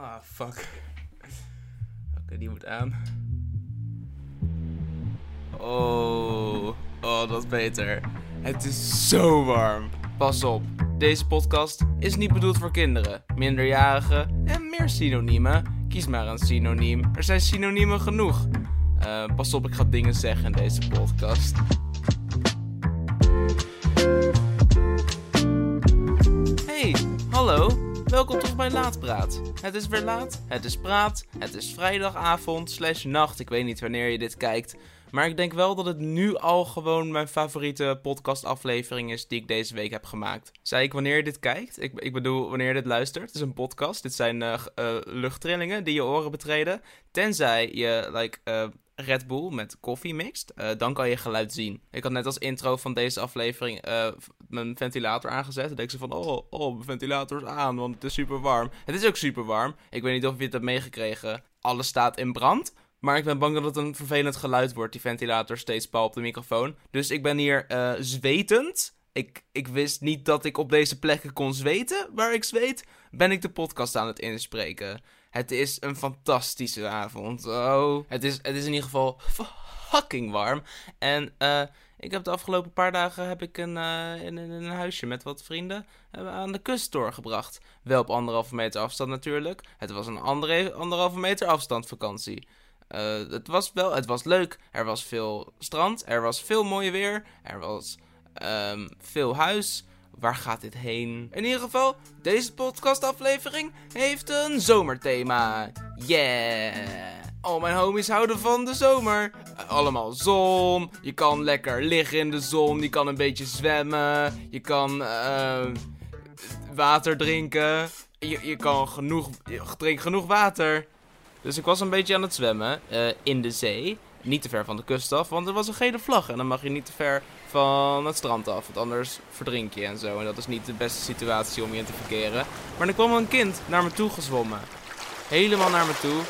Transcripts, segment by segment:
Ah, fuck. Oké, die moet aan. Oh, oh, dat is beter. Het is zo warm. Pas op, deze podcast is niet bedoeld voor kinderen, minderjarigen en meer synoniemen. Kies maar een synoniem. Er zijn synoniemen genoeg. Uh, pas op, ik ga dingen zeggen in deze podcast. Welkom toch bij Laatpraat. Het is weer laat, het is praat, het is vrijdagavond slash nacht. Ik weet niet wanneer je dit kijkt. Maar ik denk wel dat het nu al gewoon mijn favoriete podcastaflevering is die ik deze week heb gemaakt. Zei ik wanneer je dit kijkt? Ik, ik bedoel wanneer je dit luistert. Het is een podcast. Dit zijn uh, uh, luchttrillingen die je oren betreden. Tenzij je like, uh, Red Bull met koffie mixt, uh, dan kan je geluid zien. Ik had net als intro van deze aflevering uh, mijn ventilator aangezet. Dan denk ik van, oh, oh, mijn ventilator is aan, want het is super warm. Het is ook super warm. Ik weet niet of je het hebt meegekregen. Alles staat in brand. Maar ik ben bang dat het een vervelend geluid wordt, die ventilator steeds pal op de microfoon. Dus ik ben hier uh, zwetend. Ik, ik wist niet dat ik op deze plekken kon zweten. Waar ik zweet, ben ik de podcast aan het inspreken. Het is een fantastische avond. Oh, het is, het is in ieder geval fucking warm. En uh, ik heb de afgelopen paar dagen heb ik een, uh, in, een huisje met wat vrienden aan de kust doorgebracht. Wel op anderhalve meter afstand natuurlijk. Het was een andere, anderhalve meter afstand vakantie. Het was wel, het was leuk. Er was veel strand, er was veel mooie weer, er was um, veel huis. Waar gaat dit heen? In ieder geval, deze podcastaflevering heeft een zomerthema. Yeah! Al mijn homies houden van de zomer. Allemaal zon. Je kan lekker liggen in de zon. Je kan een beetje zwemmen. Je kan uh, water drinken. Je, je kan genoeg. Drink genoeg water. Dus ik was een beetje aan het zwemmen uh, in de zee. Niet te ver van de kust af, want er was een gele vlag. En dan mag je niet te ver van het strand af. Want anders verdrink je en zo. En dat is niet de beste situatie om je in te verkeren. Maar er kwam een kind naar me toe gezwommen. Helemaal naar me toe.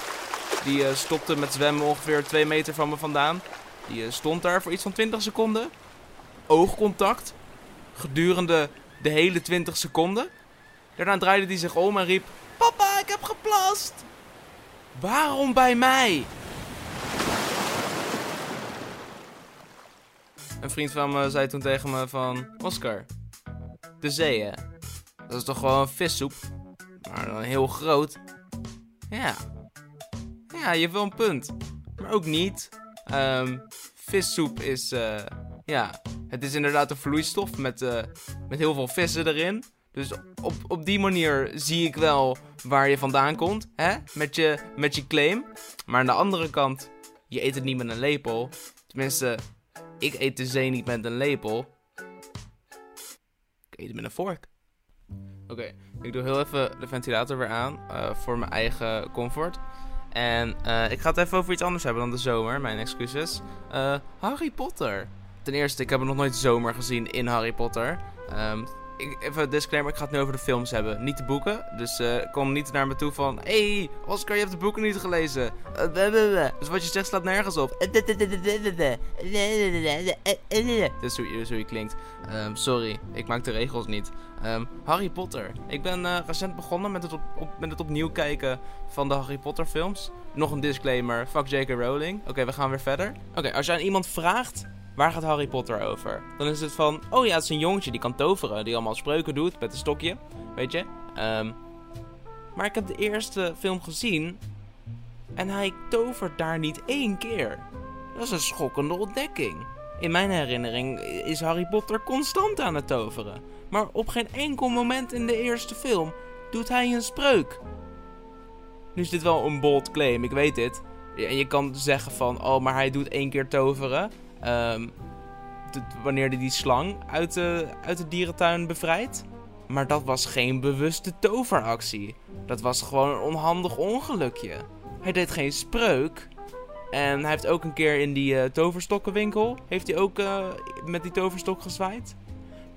Die uh, stopte met zwemmen ongeveer 2 meter van me vandaan. Die uh, stond daar voor iets van 20 seconden. Oogcontact. Gedurende de hele 20 seconden. Daarna draaide hij zich om en riep: Papa, ik heb geplast! Waarom bij mij? Een vriend van me zei toen tegen me van... Oscar, de zee hè? Dat is toch gewoon vissoep? Maar dan heel groot. Ja. Ja, je hebt wel een punt. Maar ook niet. Um, vissoep is... Uh, ja, het is inderdaad een vloeistof met, uh, met heel veel vissen erin. Dus op, op die manier zie ik wel waar je vandaan komt, hè? Met je, met je claim. Maar aan de andere kant, je eet het niet met een lepel. Tenminste, ik eet de zee niet met een lepel. Ik eet het met een vork. Oké, ik doe heel even de ventilator weer aan uh, voor mijn eigen comfort. En uh, ik ga het even over iets anders hebben dan de zomer, mijn excuses. Uh, Harry Potter. Ten eerste, ik heb nog nooit zomer gezien in Harry Potter. Um, ik, even een disclaimer, ik ga het nu over de films hebben, niet de boeken. Dus uh, kom niet naar me toe van, hey, Oscar, je hebt de boeken niet gelezen. Uh, dus wat je zegt slaat nergens op. Dat is hoe, je klinkt. Um, sorry, ik maak de regels niet. Um, Harry Potter. Ik ben recent begonnen met het, op, met het opnieuw kijken van de Harry Potter films. Nog een disclaimer, fuck J.K. Rowling. Oké, we gaan weer verder. Oké, als je aan iemand vraagt waar gaat Harry Potter over? Dan is het van, oh ja, het is een jongetje die kan toveren, die allemaal spreuken doet met een stokje, weet je. Um, maar ik heb de eerste film gezien en hij tovert daar niet één keer. Dat is een schokkende ontdekking. In mijn herinnering is Harry Potter constant aan het toveren. Maar op geen enkel moment in de eerste film doet hij een spreuk. Nu is dit wel een bold claim, ik weet dit. En je kan zeggen van, oh, maar hij doet één keer toveren. Um, de, wanneer hij die slang uit de, uit de dierentuin bevrijdt. Maar dat was geen bewuste toveractie. Dat was gewoon een onhandig ongelukje. Hij deed geen spreuk. En hij heeft ook een keer in die uh, toverstokkenwinkel... heeft hij ook uh, met die toverstok gezwaaid.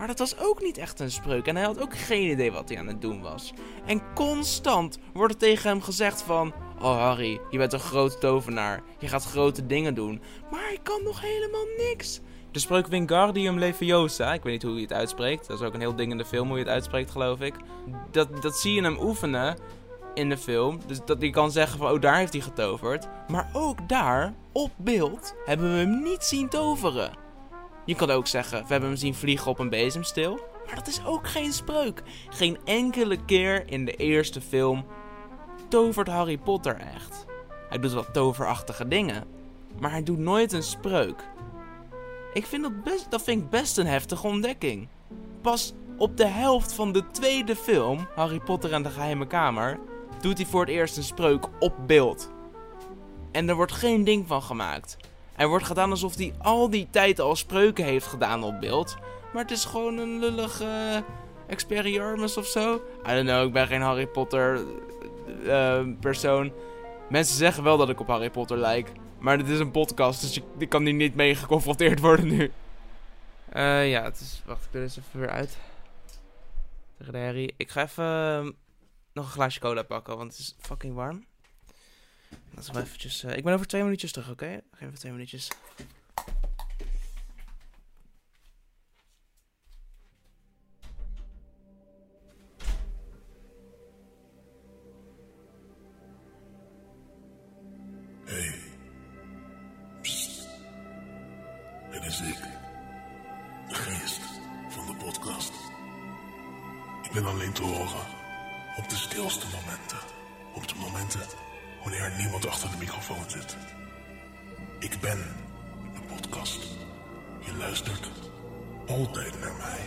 Maar dat was ook niet echt een spreuk. En hij had ook geen idee wat hij aan het doen was. En constant wordt er tegen hem gezegd van... Oh Harry, je bent een grote tovenaar. Je gaat grote dingen doen. Maar hij kan nog helemaal niks. De spreuk Wingardium Leviosa, ik weet niet hoe je het uitspreekt. Dat is ook een heel ding in de film hoe je het uitspreekt, geloof ik. Dat, dat zie je hem oefenen. in de film. Dus dat je kan zeggen van, oh, daar heeft hij getoverd. Maar ook daar, op beeld, hebben we hem niet zien toveren. Je kan ook zeggen, we hebben hem zien vliegen op een bezemsteel. Maar dat is ook geen spreuk. Geen enkele keer in de eerste film tovert Harry Potter echt. Hij doet wat toverachtige dingen. Maar hij doet nooit een spreuk. Ik vind dat, best, dat vind ik best een heftige ontdekking. Pas op de helft van de tweede film, Harry Potter en de Geheime Kamer, doet hij voor het eerst een spreuk op beeld. En er wordt geen ding van gemaakt. Er wordt gedaan alsof hij al die tijd al spreuken heeft gedaan op beeld. Maar het is gewoon een lullige Experiarmus of zo. I don't know, ik ben geen Harry Potter uh, persoon. Mensen zeggen wel dat ik op Harry Potter lijk. Maar dit is een podcast, dus ik kan hier niet mee geconfronteerd worden nu. Uh, ja, het is... Wacht, ik doe eens even weer uit. Tegen Harry. Ik ga even uh, nog een glaasje cola pakken, want het is fucking warm. Laten we eventjes... Uh, ik ben over twee minuutjes terug, oké? Okay? Even twee minuutjes. Ik ben alleen te horen op de stilste momenten. Op de momenten wanneer er niemand achter de microfoon zit. Ik ben de podcast. Je luistert altijd naar mij.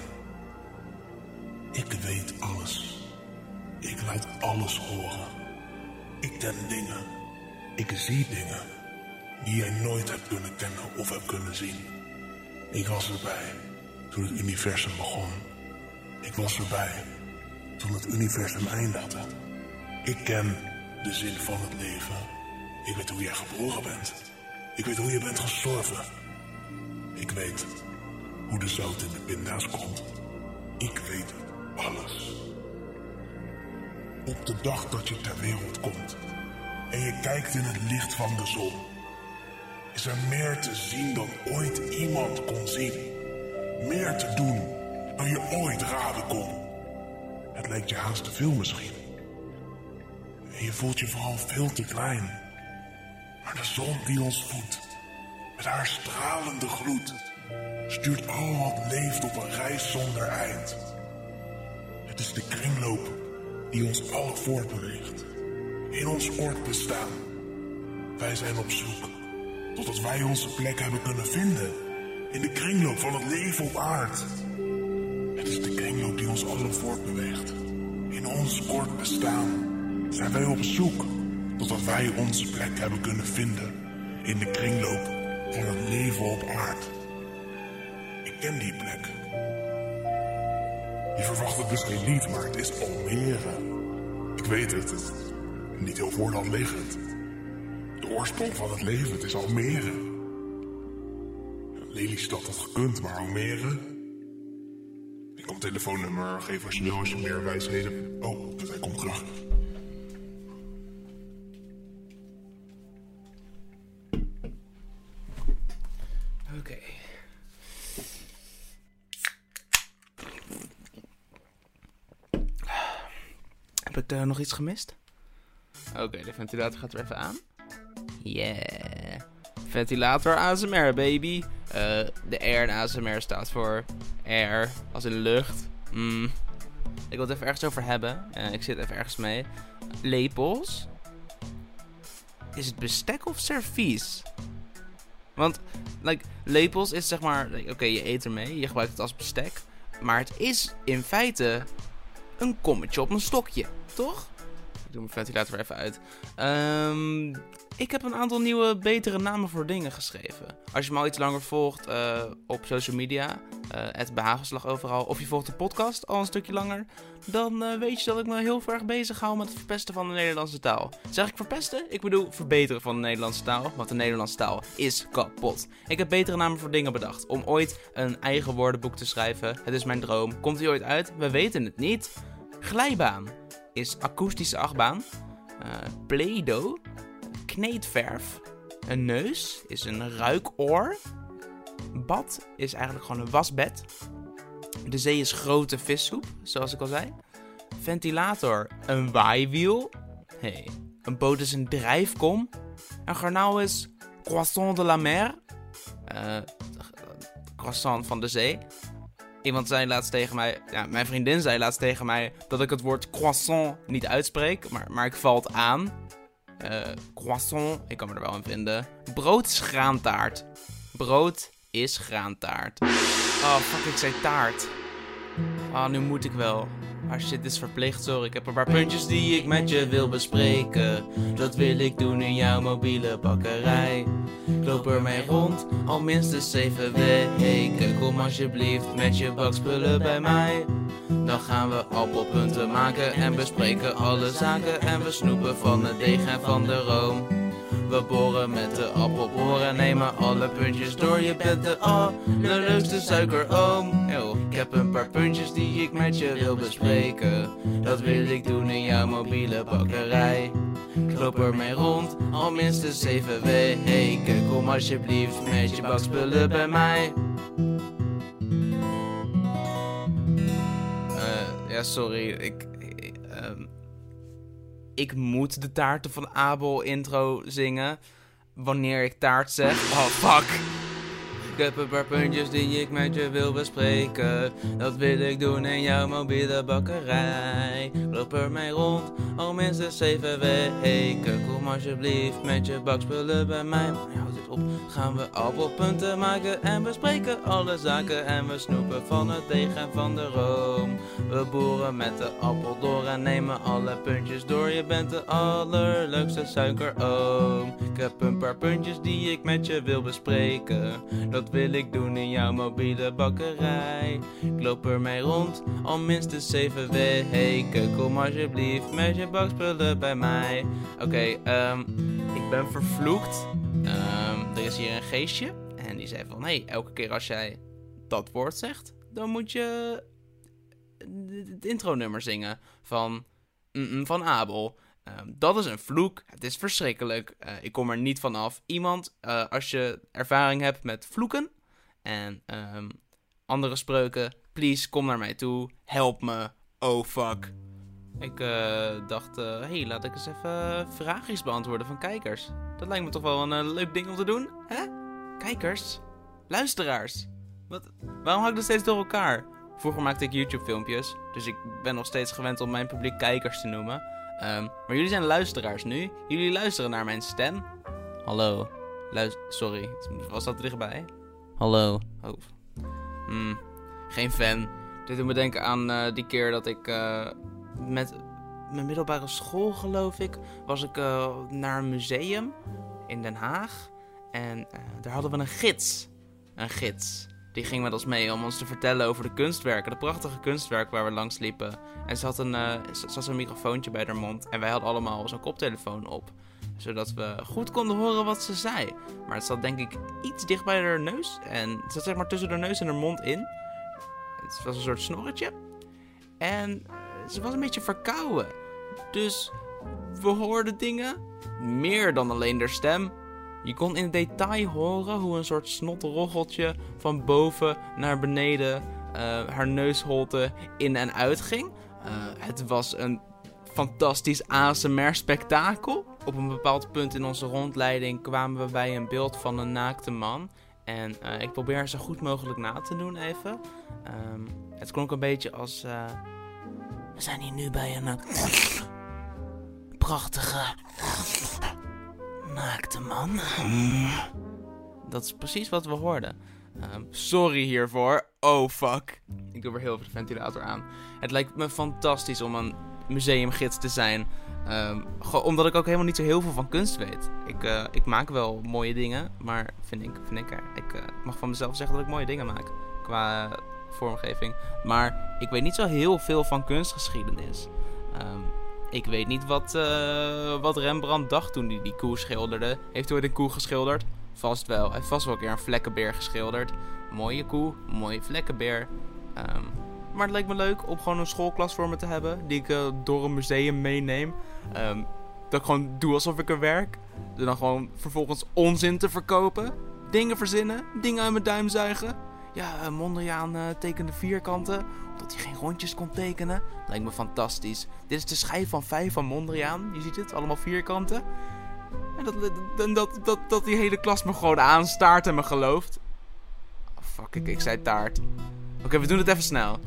Ik weet alles. Ik laat alles horen. Ik ken dingen. Ik zie dingen die jij nooit hebt kunnen kennen of hebt kunnen zien. Ik was erbij toen het universum begon. Ik was erbij toen het universum eindigde. Ik ken de zin van het leven. Ik weet hoe jij geboren bent. Ik weet hoe je bent gestorven. Ik weet hoe de zout in de pinda's komt. Ik weet alles. Op de dag dat je ter wereld komt en je kijkt in het licht van de zon, is er meer te zien dan ooit iemand kon zien. Meer te doen dan je ooit raden kon. Het lijkt je haast te veel misschien. En je voelt je vooral veel te klein. Maar de zon die ons voedt, met haar stralende gloed, stuurt al wat leeft op een reis zonder eind. Het is de kringloop die ons allen voortbeweegt. In ons kort bestaan. Wij zijn op zoek totdat wij onze plek hebben kunnen vinden in de kringloop van het leven op aard. Het is de kringloop die ons allen voortbeweegt. In ons kort bestaan zijn wij op zoek totdat wij onze plek hebben kunnen vinden in de kringloop van het leven op aard. Ik ken die plek. Je verwacht het misschien niet, maar het is Almere. Ik weet het, het is niet heel voor de hand liggend. De oorsprong van het leven, het is Almere. Lelystad had gekund, maar Almere... Ik kom telefoonnummer geven als je wil, als je meer wijsheden... Oh, hij komt terug. Heb ik daar nog iets gemist? Oké, de ventilator gaat er even aan. Yeah. Ventilator ASMR, baby. Uh, de R in ASMR staat voor air, als in lucht. Mm. Ik wil het even ergens over hebben. Uh, ik zit even ergens mee. Lepels. Is het bestek of servies? Want, like, lepels is zeg maar... Like, Oké, okay, je eet ermee, je gebruikt het als bestek. Maar het is in feite een kommetje op een stokje, toch? Ik doe mijn ventilator even uit. Um, ik heb een aantal nieuwe, betere namen voor dingen geschreven. Als je me al iets langer volgt uh, op social media, uh, het behagelslag overal, of je volgt de podcast al een stukje langer, dan uh, weet je dat ik me heel erg bezig hou met het verpesten van de Nederlandse taal. Zeg ik verpesten? Ik bedoel verbeteren van de Nederlandse taal, want de Nederlandse taal is kapot. Ik heb betere namen voor dingen bedacht, om ooit een eigen woordenboek te schrijven. Het is mijn droom. Komt hij ooit uit? We weten het niet. Glijbaan is akoestische achtbaan. Play-Doh kneedverf. Een neus is een ruikoor. Bad is eigenlijk gewoon een wasbed. De zee is grote vissoep, zoals ik al zei. Ventilator, een waaiwiel. hey, een boot is een drijfkom. Een garnaal is croissant de la mer. Eh, croissant van de zee. Iemand zei laatst tegen mij, ja, mijn vriendin zei laatst tegen mij dat ik het woord croissant niet uitspreek, maar, maar ik val het aan. Eh, croissant, ik kan me er wel in vinden. Brood is graantaart. Brood is graantaart. Oh, fuck, ik zei taart. Ah, nu moet ik wel. Maar shit is verplicht, sorry. Ik heb een paar puntjes die ik met je wil bespreken. Dat wil ik doen in jouw mobiele bakkerij. Ik loop ermee rond, al minstens zeven weken. Kom alsjeblieft met je bakspullen bij mij. Dan gaan we appelpunten maken en bespreken alle zaken. En we snoepen van het deeg en van de room. We boren met de appelboren, nemen alle puntjes door. Je bent de allerleukste suikeroom. Yo, ik heb een paar puntjes die ik met je wil bespreken. Dat wil ik doen in jouw mobiele bakkerij. Ik loop ermee rond, al minstens zeven weken. Kom alsjeblieft met je bakspullen bij mij. Ja, sorry, ik... ik, ehm, ik moet de taarten van Abel intro zingen. Wanneer ik taart zeg. Oh, fuck. Ik heb een paar puntjes die ik met je wil bespreken. Dat wil ik doen in jouw mobiele bakkerij. Loop ermee rond, al minstens zeven weken. Kom alsjeblieft met je bakspullen bij mij. Gaan we appelpunten maken en bespreken alle zaken. En we snoepen van het deeg en van de room. We boeren met de appel door en nemen alle puntjes door. Je bent de allerleukste suikeroom. Ik heb een paar puntjes die ik met je wil bespreken. Dat wil ik doen in jouw mobiele bakkerij. Ik loop ermee rond, al minstens zeven weken. Kom alsjeblieft met je bakspullen bij mij. Oké, ehm, ik ben vervloekt. Er hier een geestje. En die zei van, hé, hey, elke keer als jij dat woord zegt, dan moet je het intronummer zingen van, mm, van Abel. Ehm, dat is een vloek. Het is verschrikkelijk. Eh, ik kom er niet van af. Iemand, eh, als je ervaring hebt met vloeken en ehm, andere spreuken, please kom naar mij toe. Help me. Oh fuck. Ik uh, dacht, hé, hey, laat ik eens even vraagjes beantwoorden van kijkers. Dat lijkt me toch wel een leuk ding om te doen, hè? Kijkers? Luisteraars? Wat? Waarom hou ik dat steeds door elkaar? Vroeger maakte ik YouTube-filmpjes, dus ik ben nog steeds gewend om mijn publiek kijkers te noemen. Um, maar jullie zijn luisteraars nu. Jullie luisteren naar mijn stem. Hallo. Sorry, was dat dichtbij? Hallo. Oh. Hmm. Geen fan. Dit doet me denken aan die keer dat ik met mijn middelbare school, geloof ik, was ik uh, naar een museum in Den Haag. En daar hadden we een gids. Een gids. Die ging met ons mee om ons te vertellen over de kunstwerken. De prachtige kunstwerken waar we langs liepen. En ze had een, uh, ze had een microfoontje bij haar mond. En wij hadden allemaal zo'n koptelefoon op. Zodat we goed konden horen wat ze zei. Maar het zat denk ik iets dicht bij haar neus. En het zat zeg maar tussen haar neus en haar mond in. Het was een soort snorretje. En ze was een beetje verkouden. Dus we hoorden dingen. Meer dan alleen haar stem. Je kon in detail horen hoe een soort snotrocheltje van boven naar beneden uh, haar neusholte in en uit ging. Uh, het was een fantastisch ASMR-spektakel. Op een bepaald punt in onze rondleiding kwamen we bij een beeld van een naakte man. En uh, ik probeer zo goed mogelijk na te doen even. Um, het klonk een beetje als... we zijn hier nu bij een prachtige naakte man. Dat is precies wat we hoorden. Um, sorry hiervoor. Oh fuck. Ik doe weer heel veel de ventilator aan. Het lijkt me fantastisch om een museumgids te zijn. Um, omdat ik ook helemaal niet zo heel veel van kunst weet. Ik, uh, ik maak wel mooie dingen, maar vind ik, vind ik, ik uh, mag van mezelf zeggen dat ik mooie dingen maak. Qua vormgeving. Maar ik weet niet zo heel veel van kunstgeschiedenis. Um, ik weet niet wat, uh, wat Rembrandt dacht toen hij die koe schilderde. Heeft hij ooit een koe geschilderd? Vast wel. Hij heeft vast wel een keer een vlekkenbeer geschilderd. Mooie koe, mooie vlekkenbeer. Um, maar het leek me leuk om gewoon een schoolklas voor me te hebben. Die ik uh, door een museum meeneem. Um, dat ik gewoon doe alsof ik er werk. En dan gewoon vervolgens onzin te verkopen. Dingen verzinnen. Dingen uit mijn duim zuigen. Ja, uh, Mondriaan uh, tekende vierkanten. Dat hij geen rondjes kon tekenen. Lijkt me fantastisch. Dit is de schijf van 5 van Mondriaan. Je ziet het, allemaal vierkanten. En dat, dat, dat, dat, dat die hele klas me gewoon aanstaart en me gelooft. Oh, fuck, ik, ik zei taart. Oké, we doen het even snel.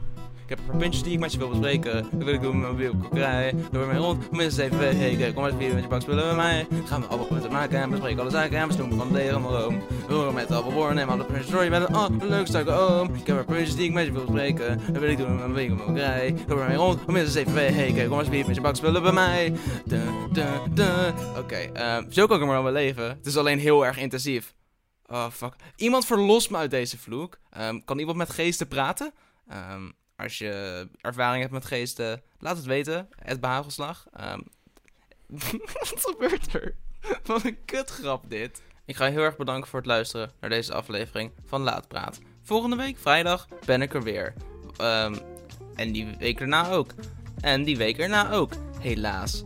Ik heb een paar puntjes die ik met je wil bespreken. Dat wil ik doen met mijn kokerij. Door mij rond, om eens even wegen. Kom eens vier met je bak spullen bij mij. Gaan we appelpunten maken en bespreken alle zaken. En we snoepen van tegen mijn room. Horen met appelboor, neem alle puntjes door. Je bent een allerleukste oom. Ik heb een puntjes die ik met je wil bespreken. Dat wil ik doen met mijn kokerij. Door mij rond, om eens even wegen. Kom eens vier met je spullen bij mij. Oké, ehm, zo kan ik er maar wel leven. Het is alleen heel erg intensief. Oh, fuck. Iemand verlost me uit deze vloek. Um, kan iemand met geesten praten? Um, als je ervaring hebt met geesten, laat het weten. Het behagelslag. Um, wat gebeurt er? Wat een kutgrap dit. Ik ga je heel erg bedanken voor het luisteren naar deze aflevering van Laat Praat. Volgende week, vrijdag, ben ik er weer. Um, en die week erna ook. En die week erna ook. Helaas.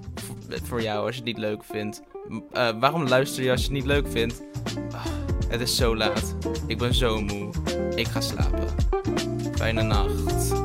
Voor jou als je het niet leuk vindt. Uh, waarom luister je als je het niet leuk vindt? Oh, het is zo laat. Ik ben zo moe. Ik ga slapen. Fijne nacht.